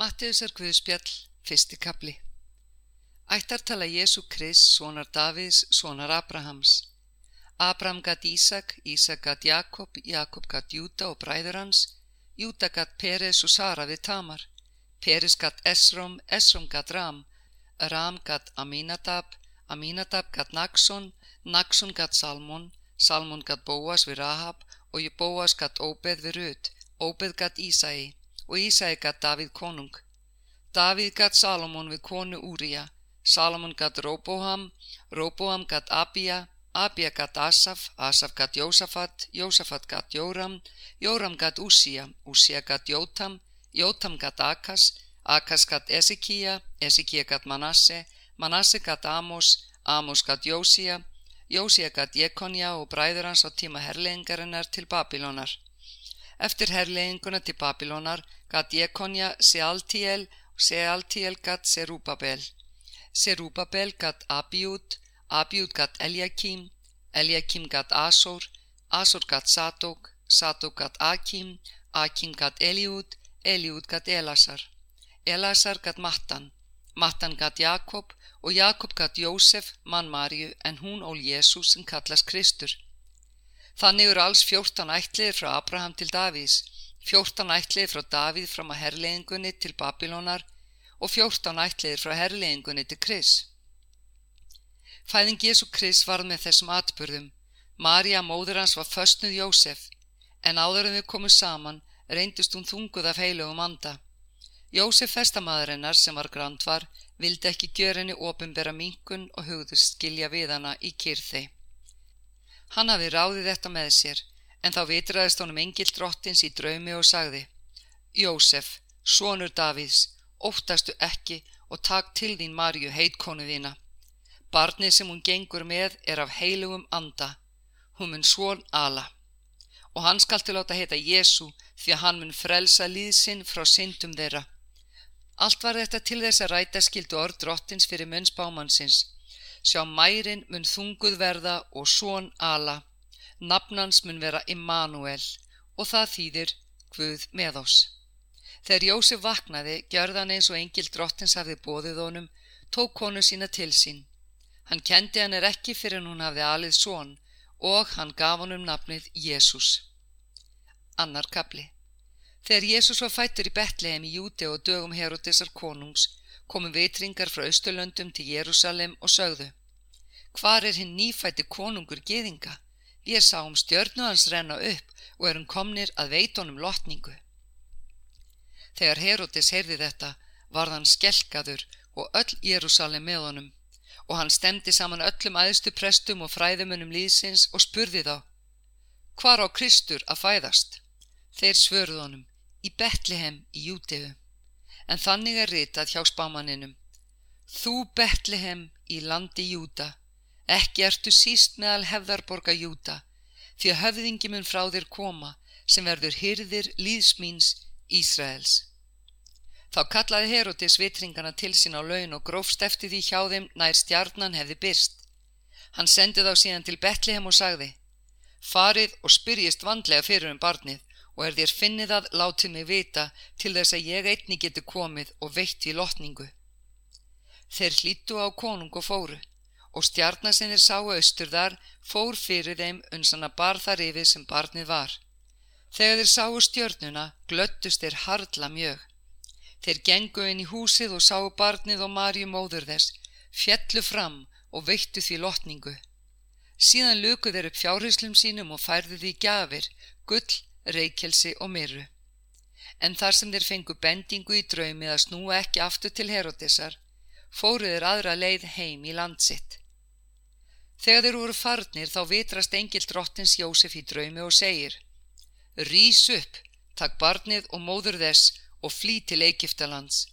Mattiðsar Guðspjall, fyrsti kapli Ættartala Jésu Krist, sonar Davids, sonar Abrahams. Abraham gatt Ísak, Ísak gatt Jakob, Jakob gatt Júta og bræður hans, Júta gatt Peres og Sara við Tamar. Peres gatt Esrom, Esrom gatt Ram, Ram gatt Aminadab, Aminadab gatt Naxon, Naxon gatt Salmon, Salmon gatt Bóas við Rahab og Bóas gatt Óbeð við Rut, Óbeð gatt Ísæi og Ísæi gatt Davíð konung. Davíð gatt Salomon við konu Úrija, Salomon gatt Róbóham, Róbóham gatt Abía, Abía gatt Asaf, Asaf gatt Jósafat, Jósafat gatt Jóram, Jóram gatt Úsía, Úsía gatt Jótam, Jótam gatt Akas, Akas gatt Esikía, Esikía gatt Manasse, Manasse gatt Amos, Amos gatt Jósía, Jósía gatt Jekonja og bræður hans á tíma herleðingarinnar til Babilónar. Eftir herleðinguna til Babilónar gatt Jekonja Sealtiel og Sealtiel gatt Serubabel. Serubabel gatt Abjút, Abjút gatt Eljakim, Eljakim gatt Asor, Asor gatt Sadok, Sadok gatt Akim, Akim gatt Eliút, Eliút gatt Elasar. Elasar gatt Mattan, Mattan gatt Jakob og Jakob gatt Jósef, mann Marju, en hún ól Jésús sem kallast Kristur. Þannig eru alls fjórtan ætliðir frá Abraham til Davís, fjórtan ætliðir frá Davíð fram að herrleðingunni til Babilónar og fjórtan ætliðir frá herrleðingunni til Kris. Fæðing Jésu Kris varð með þessum atbyrðum. Marja, móður hans, var föstnuð Jósef, en áður en þau komu saman reyndist hún þunguð af heilugum anda. Jósef festamaðurinnar, sem var grandvar, vildi ekki gjöra henni ofinbera minkun og hugðust skilja við hana í kyrþei. Hann hafi ráðið þetta með sér, en þá vitraðist honum engil drottins í draumi og sagði Jósef, sonur Davíðs, óttastu ekki og takk til þín Marju heitkonu þína. Barnið sem hún gengur með er af heilugum anda, hún mun svon ala. Og hann skal til láta heita Jésu því að hann mun frelsa líðsinn frá syndum þeirra. Allt var þetta til þess að ræta skildu orð drottins fyrir munns bámannsins. Sjá mærin mun þunguð verða og svon ala. Nafnans mun vera Immanuel og það þýðir Guð með oss. Þegar Jósef vaknaði, gjörðan eins og engil drottins hafði bóðið honum, tók konu sína til sín. Hann kendi hann er ekki fyrir en hún hafði alið són og hann gaf honum nafnið Jésús. Annar kapli Þegar Jésús var fættur í Betlehem í Júti og dögum Herodesar konungs, komu vitringar frá Östurlöndum til Jérúsalem og sögðu Hvar er hinn nýfætti konungur geðinga? Við sáum stjörnu hans renna upp og erum komnir að veitónum lotningu. Þegar Herodes heyrði þetta varð hann skelkaður og öll Jérúsalem með honum og hann stemdi saman öllum aðstu prestum og fræðumunum líðsins og spurði þá Hvar á Kristur að fæðast? Þeir svörðu honum í Betlehem í Júteu en þannig er ritað hjá spámaninum Þú Betlehem í landi Júta ekki ertu síst meðal hefðarborga Júta því að höfðingi mun frá þér koma sem verður hyrðir líðsmýns Ísraels. Þá kallaði Herodis vitringana til sín á laun og grófst eftir því hjá þeim nær stjarnan hefði byrst. Hann sendið á síðan til Betlehem og sagði Farið og spyrjist vandlega fyrir um barnið og er þér finnið að látið mig vita til þess að ég einni geti komið og veitt í lotningu. Þeir hlýttu á konung og fóru og stjarnar sem þeir sáu austur þar fór fyrir þeim unsan að bar þar yfir sem barnið var. Þegar þeir sáu stjörnuna glöttust þeir hardla mjög. Þeir gengu inn í húsið og sáu barnið og Marju móður þess, fjallu fram og veittu því lotningu. Síðan luku þeir upp fjárhyslum sínum og færðu því gjafir, gull, reikelsi og myrru. En þar sem þeir fengu bendingu í draumi að snúa ekki aftur til Herodesar, fóru þeir aðra leið heim í landsitt. Þegar þeir voru farnir þá vitrast engil drottins Jósef í draumi og segir Rís upp, takk barnið og móður þess og flý til Egiptalands.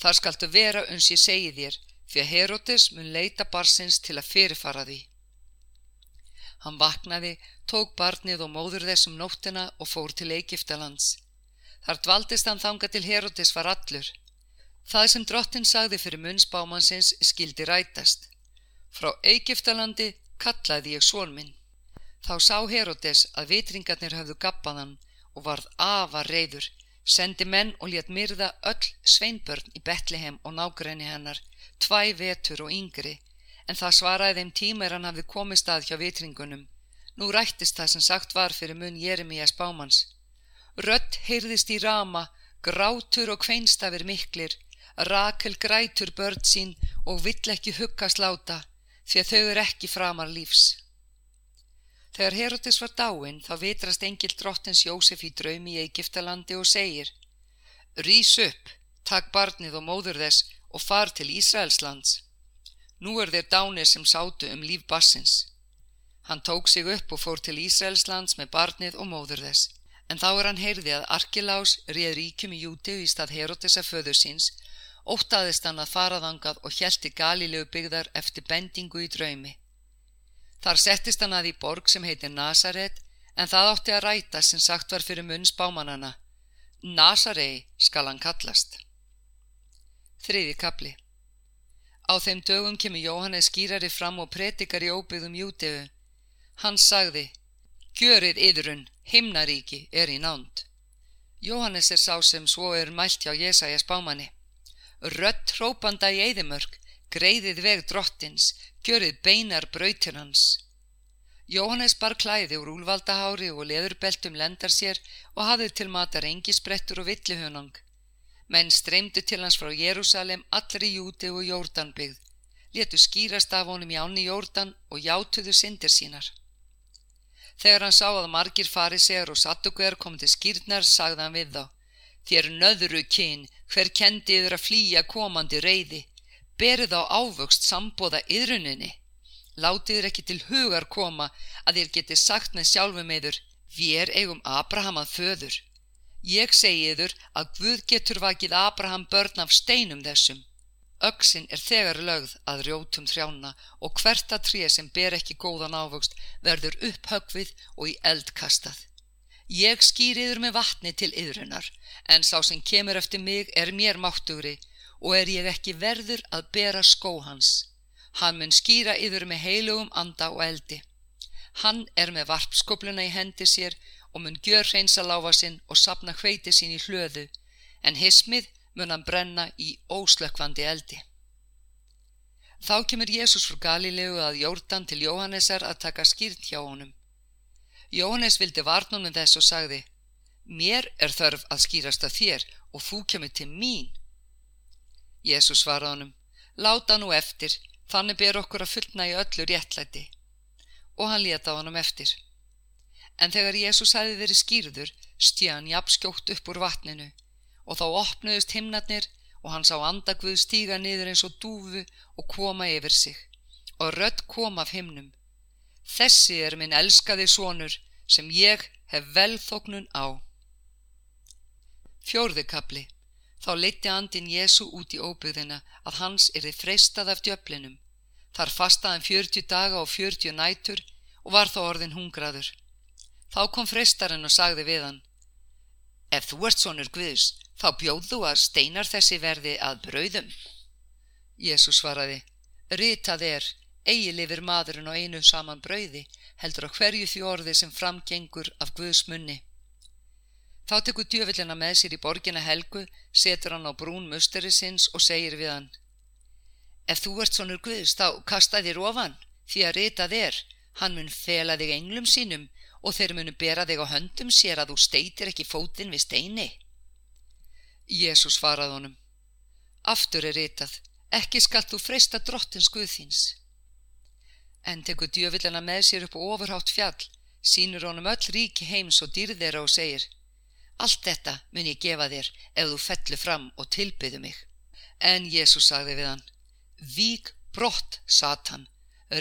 Þar skaltu vera uns ég segi þér, því að Herodes mun leita barsins til að fyrirfara því. Hann vaknaði, tók barnið og móður þessum nóttina og fór til Egiptalands. Þar dvaldist hann þanga til Herodes var allur. Það sem drottin sagði fyrir munnsbámansins skildi rætast. Frá Egiptalandi kallaði ég svon minn. Þá sá Herodes að vitringarnir hafðu gappaðan og varð afa reyður sendi menn og létt myrða öll sveinbörn í Betlehem og nágræni hennar, tvæ vetur og yngri, en það svaraði þeim tíma er hann hafði komið stað hjá vitringunum. Nú rættist það sem sagt var fyrir mun Jeremías bámans. Rött heyrðist í rama, grátur og kveinstafir miklir, Rakel grætur börn sín og vill ekki hugga sláta, því að þau eru ekki framar lífs. Þegar Herodes var dáin þá vitrast engil drottins Jósef í draumi í Egiptalandi og segir Rís upp, takk barnið og móður þess og far til Ísraelslands. Nú er þeir dánir sem sátu um líf bassins. Hann tók sig upp og fór til Ísraelslands með barnið og móður þess. En þá er hann heyrði að Arkilás réð ríkjum í Júti í stað Herodesa föður síns, óttaðist hann að faraðangað og hjælti galilegu byggðar eftir bendingu í draumi. Þar settist hann að í borg sem heitir Nazaret en það átti að ræta sem sagt var fyrir munns bámanana. Nazarei skal hann kallast. Þriði kapli Á þeim dögum kemur Jóhannes skýrari fram og predikar í óbyggðum Jútefu. Hann sagði, Gjörið yðrun, himnaríki er í nánd. Jóhannes er sá sem svo er mælt hjá Jésajas bámanni. Rött hrópanda í eðimörk, greiðið veg drottins, gjörið beinar brautir hans. Jóhannes bar klæði úr úlvaldahári og leðurbeltum lendar sér og hafði til matar engisbrettur og villihunang. Menn streymdu til hans frá Jérúsalem allri júti og jórdanbyggð, letu skýrast af honum í áni jórdan og játuðu syndir sínar. Þegar hann sá að margir farisegar og sattuguðar komið til skýrnar, sagði hann við þá. Þér nöðru kyn, hver kendi yfir að flýja komandi reyði, berið á ávöxt sambóða yðruninni. Látið þér ekki til hugar koma að þér geti sagt með sjálfum eður, við eigum Abraham að föður. Ég segi yður að Guð getur vakið Abraham börn af steinum þessum. Öksin er þegar lögð að rjótum þrjána og hvert að tré sem ber ekki góðan ávöxt verður upphögvið og í eld kastað. Ég skýr yður með vatni til yðrunar, en sá sem kemur eftir mig er mér máttugri og er ég ekki verður að bera skó hans. Hann mun skýra yfir með heilugum anda og eldi. Hann er með varpskopluna í hendi sér og mun gjör hreinsa láfa sinn og sapna hveiti sín í hlöðu, en hismið mun hann brenna í óslökkvandi eldi. Þá kemur Jésús frá Galilegu að Jórdan til Jóhannesar að taka skýrn hjá honum. Jóhannes vildi varnunum þess og sagði, mér er þörf að skýrast að þér og þú kemur til mín. Jésús svaraði honum, láta nú eftir, þannig ber okkur að fullna í öllu réttlæti. Og hann leta honum eftir. En þegar Jésús hafi verið skýrður, stjá hann jafn skjótt upp úr vatninu og þá opnuðust himnarnir og hann sá andagvuð stíga niður eins og dúfu og koma yfir sig og rött kom af himnum. Þessi er minn elskaði sonur sem ég hef velþóknun á. Fjórðukabli Þá leitti andin Jésu út í óbyðina að hans erði freistað af djöflinum. Þar fastaðan fjörtju daga og fjörtju nætur og var þá orðin hungraður. Þá kom freistarinn og sagði við hann Ef þú ert sonur Guðs, þá bjóðu að steinar þessi verði að brauðum. Jésu svaraði Ritað er, eigi lifir maðurinn á einu saman brauði, heldur á hverju því orði sem framgengur af Guðs munni. Þá tekur djöfellina með sér í borgina Helgu, setur hann á brún musteri sinns og segir við hann Ef þú ert svonur Guðs þá kasta þér ofan, því að ritað er, hann mun fela þig englum sínum og þeir munu bera þig á höndum sér að þú steitir ekki fótinn við steini. Jésús farað honum Aftur er ritað, ekki skalt þú freysta drottins Guðþins. En tekur djöfellina með sér upp ofurhátt fjall, sínur honum öll ríki heims og dýrðera og segir Allt þetta mun ég gefa þér ef þú fellu fram og tilbyðu mig. En Jésús sagði við hann, Vík brott, Satan,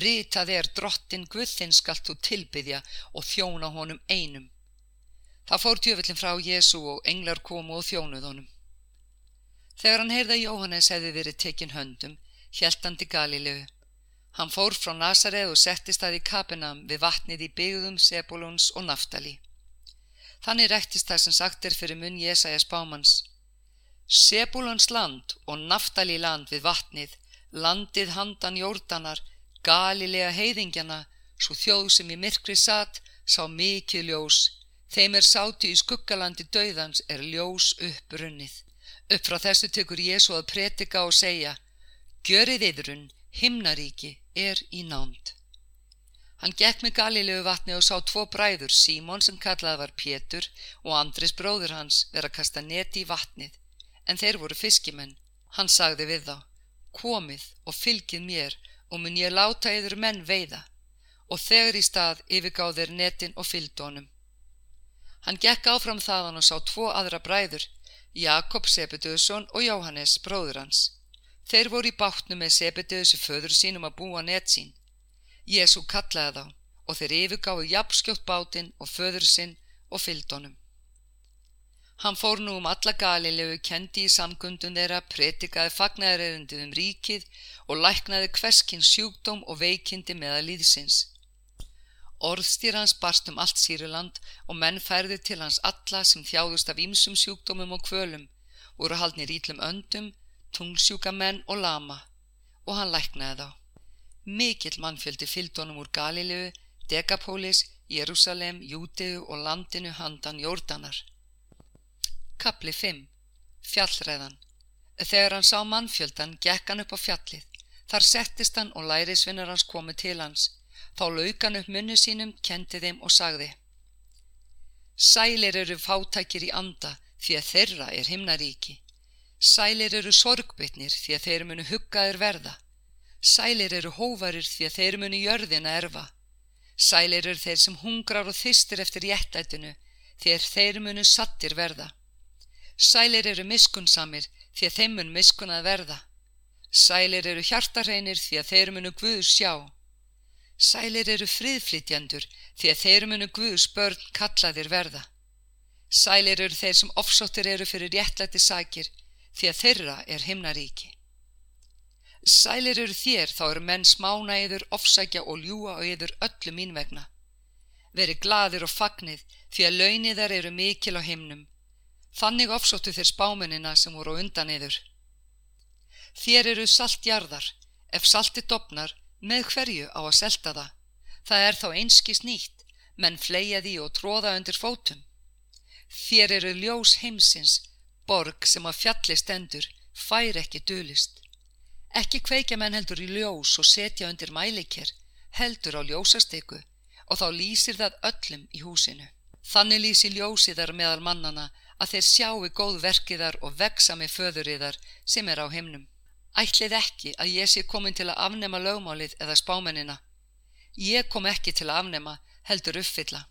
rita þér drottin Guðinn skalt þú tilbyðja og þjóna honum einum. Það fór tjöfellin frá Jésu og englar komu og þjónuð honum. Þegar hann heyrða Jóhannes hefði verið tekinn höndum, hjælt hann til Galilegu. Hann fór frá Nazareð og settist að í kapinam við vatnið í byggðum Sebulons og Naftali. Þannig rættist það sem sagt er fyrir munn Jésajas bámans. Sebulans land og naftali land við vatnið, landið handan jórdanar, galilega heiðingjana, svo þjóð sem í myrkri satt, sá mikið ljós, Þeim er sátu í skuggalandi dauðans er ljós upprunnið. Upp frá þessu tekur Jésu að pretika og segja Gjörið yðrun, himnaríki er í nánd. Hann gekk með galilegu vatni og sá tvo bræður, Símón sem kallað var Pétur og Andris bróður hans vera að kasta neti í vatnið, en þeir voru fiskimenn. Hann sagði við þá, komið og fylgið mér og mun ég láta yfir menn veiða og þegar í stað yfirgáð þeir netin og fylgd honum. Hann gekk áfram þaðan og sá tvo aðra bræður, Jakob Sebeduðsson og Jóhannes bróður hans. Þeir voru í bátnu með Sebeduðsu föður sínum að búa net sín. Jésu kallaði þá og þeir yfirgáðu jafnskjótt bátinn og föður sinn og fylgd honum. Hann fór nú um alla galilegu, kendi í samgundun þeirra, pretikaði fagnæðarerindið um ríkið og læknaði hverskinn sjúkdóm og veikindi meða líðsins. Orðstýr hans barst um allt Sýriland og menn færði til hans alla sem þjáðust af ýmsum sjúkdómum og kvölum, voru haldnir ítlum öndum, tungsjúka menn og lama og hann læknaði þá. Mikill mannfjöldi fylgdónum úr Galilegu, Dekapólis, Jérúsalem, Júteu og landinu handan Jórdanar. Kapli 5. Fjallræðan. Þegar hann sá mannfjöldan, gekk hann upp á fjallið. Þar settist hann og lærisvinnar hans komið til hans. Þá lauk hann upp munni sínum, kendi þeim og sagði Sælir eru fátækir í anda því að þeirra er himnaríki. Sælir eru sorgbytnir því að þeir munu huggaðir verða. Sælir eru hóvarir því að þeir munu jörðina erfa. Sælir eru þeir sem hungrar og þystir eftir jættætinu því að þeir munu sattir verða. Sælir eru miskunnsamir því að þeim mun miskunnað verða. Sælir eru hjartarreinir því að þeir munu Guðs sjá. Sælir eru friðflytjandur því að þeir munu Guðs börn kallaðir verða. Sælir eru þeir sem ofsóttir eru fyrir réttlætti sækir því að þeirra er himnaríki. Sælir eru þér þá eru menn smána yður, ofsækja og ljúa á yður öllu mín vegna. Veri gladir og fagnið því að launiðar eru mikil á himnum Þannig ofsóttu þeir spámunina sem voru undan yður. Þér eru saltjarðar, ef salti dopnar, með hverju á að selta það. Það er þá einskis nýtt, menn fleia því og tróða undir fótum. Þér eru ljós heimsins, borg sem að fjalli stendur, fær ekki dölist. Ekki kveikja menn heldur í ljós og setja undir mælikir, heldur á ljósasteku og þá lýsir það öllum í húsinu. Þannig lýsi ljósiðar meðal mannana að þeir sjáu góð verkiðar og veksa með föðuriðar sem er á himnum. Ætlið ekki að ég sé komin til að afnema lögmálið eða spámennina. Ég kom ekki til að afnema, heldur uppfylla.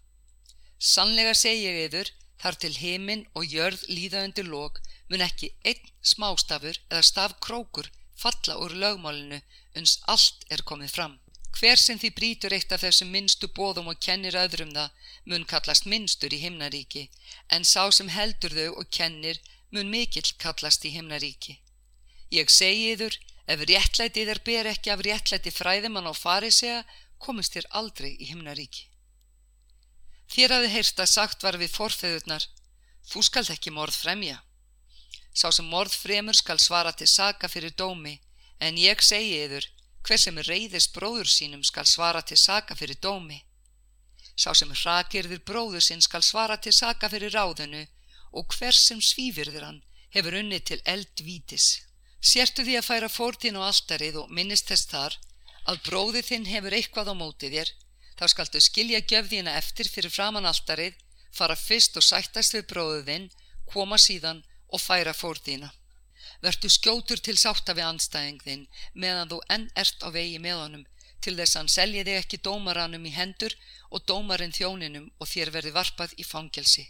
Sannlega segi ég yfir, þar til heiminn og jörð líða undir lók, mun ekki einn smástafur eða stafkrókur falla úr lögmálinu uns allt er komið fram. Hver sem því brítur eitt af þessum minnstu bóðum og kennir öðrum það mun kallast minnstur í himnaríki, en sá sem heldur þau og kennir mun mikill kallast í himnaríki. Ég segi yður, ef réttlætið er ber ekki af réttlæti fræðimann og farisea, komist þér aldrei í himnaríki. Þér hafði heyrst að sagt var við forfeðurnar, þú skalt ekki morð fremja. Sá sem morð fremur skal svara til saka fyrir dómi, en ég segi yður, Hver sem reyðist bróður sínum skal svara til saka fyrir dómi. Sá sem hrakirðir bróður sinn skal svara til saka fyrir ráðinu og hver sem svífirðir hann hefur unni til eldvítis. Sértu því að færa fórtin á alltarið og minnist þess þar að bróði þinn hefur eitthvað á mótið þér, þá skaltu skilja göfðina eftir fyrir framann alltarið, fara fyrst og sættast við bróðuðinn, koma síðan og færa fórtina. Vertu skjótur til sátta við anstæðingðinn meðan þú enn ert á vegi með honum til þess hann selji þig ekki dómaranum í hendur og dómarinn þjóninum og þér verði varpað í fangelsi.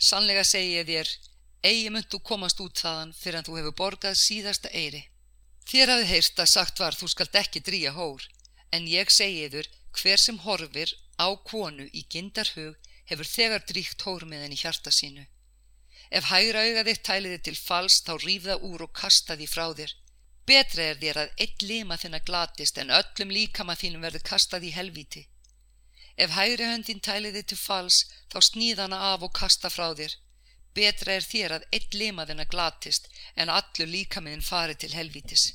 Sannlega segi ég þér, eigi mynd þú komast út þaðan fyrir að þú hefur borgað síðasta eiri. Þér hafði heyrst að sagt var þú skalt ekki dríja hór, en ég segi þur hver sem horfir á konu í gindarhug hefur þegar dríkt hór með henni hjarta sínu. Ef hægra auga þitt tæli þið til fals þá rýf það úr og kasta því frá þér. Betra er þér að eitt lima þinna glatist en öllum líkama þínum verður kastað í helvíti. Ef hægri höndin tæli þið til fals þá sníðana af og kasta frá þér. Betra er þér að eitt lima þinna glatist en allur líkamiðin fari til helvítis.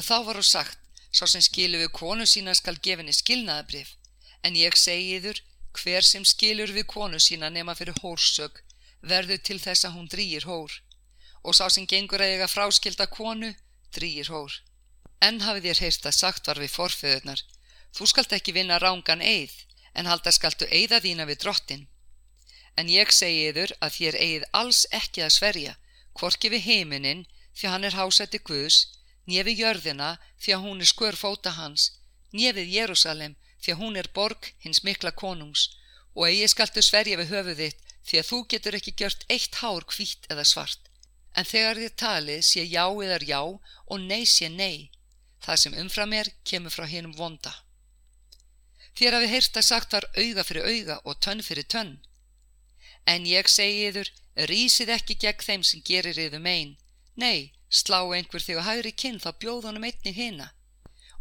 Þá var þú sagt, sá sem skilu við konu sína skal gefinni skilnaðabrif, en ég segi þur, Hver sem skilur við konu sína nema fyrir hórsök verður til þess að hún drýir hór og sá sem gengur að eiga fráskilda konu drýir hór. En hafið þér heyrst að sagt var við forföðunar, þú skalt ekki vinna rángan eið en halda skaltu eiða þína við drottin. En ég segi yður að þér eigið alls ekki að sverja, hvorki við heiminin því hann er hásætti Guðs, nefið jörðina því að hún er skör fóta hans, nefið Jérúsalem því að hún er borg hins mikla konungs og eigi skaltu sverja við höfuð þitt því að þú getur ekki gjört eitt hár hvít eða svart. En þegar þið talið sé já eðar já og nei sé nei, það sem umfram er kemur frá hinnum vonda. Þér hafi heyrst að sagt var auga fyrir auga og tönn fyrir tönn. En ég segi yður, rýsið ekki gegn þeim sem gerir yður megin. Nei, slá einhver þig á hægri kinn þá bjóð honum einnig hina.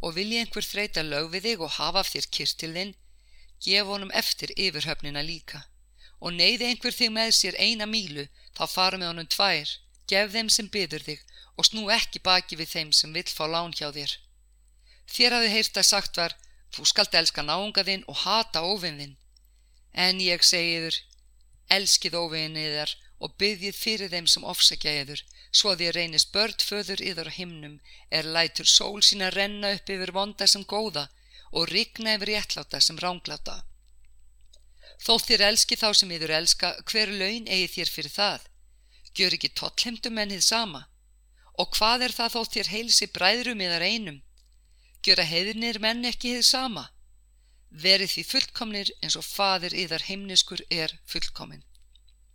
Og vilji einhver þreita lög við þig og hafa af þér kyrst til þinn, gef honum eftir yfirhöfnina líka. Og neyði einhver þig með sér eina mílu, þá fara með honum tvær, gef þeim sem byður þig og snú ekki baki við þeim sem vill fá lán hjá þér. Þér hafið heyrt að sagt var, Þú skalt elska náunga þinn og hata óvinn þinn. En ég segi yður, elskið óvinn yðar og byggjið fyrir þeim sem ofsækja yður, svo því reynist börn föður yður á himnum, er lætur sól sína renna upp yfir vonda sem góða og rigna yfir réttláta sem rángláta. Þó þér elski þá sem yður elska, hver laun eigi þér fyrir það? Gjör ekki tollhemdum en þið sama. Og hvað er það þó þér heilsi bræðrum yðar einum? gjöra heiðinir menn ekki þið sama. Verið því fullkomnir eins og fadir yðar heimniskur er fullkomin.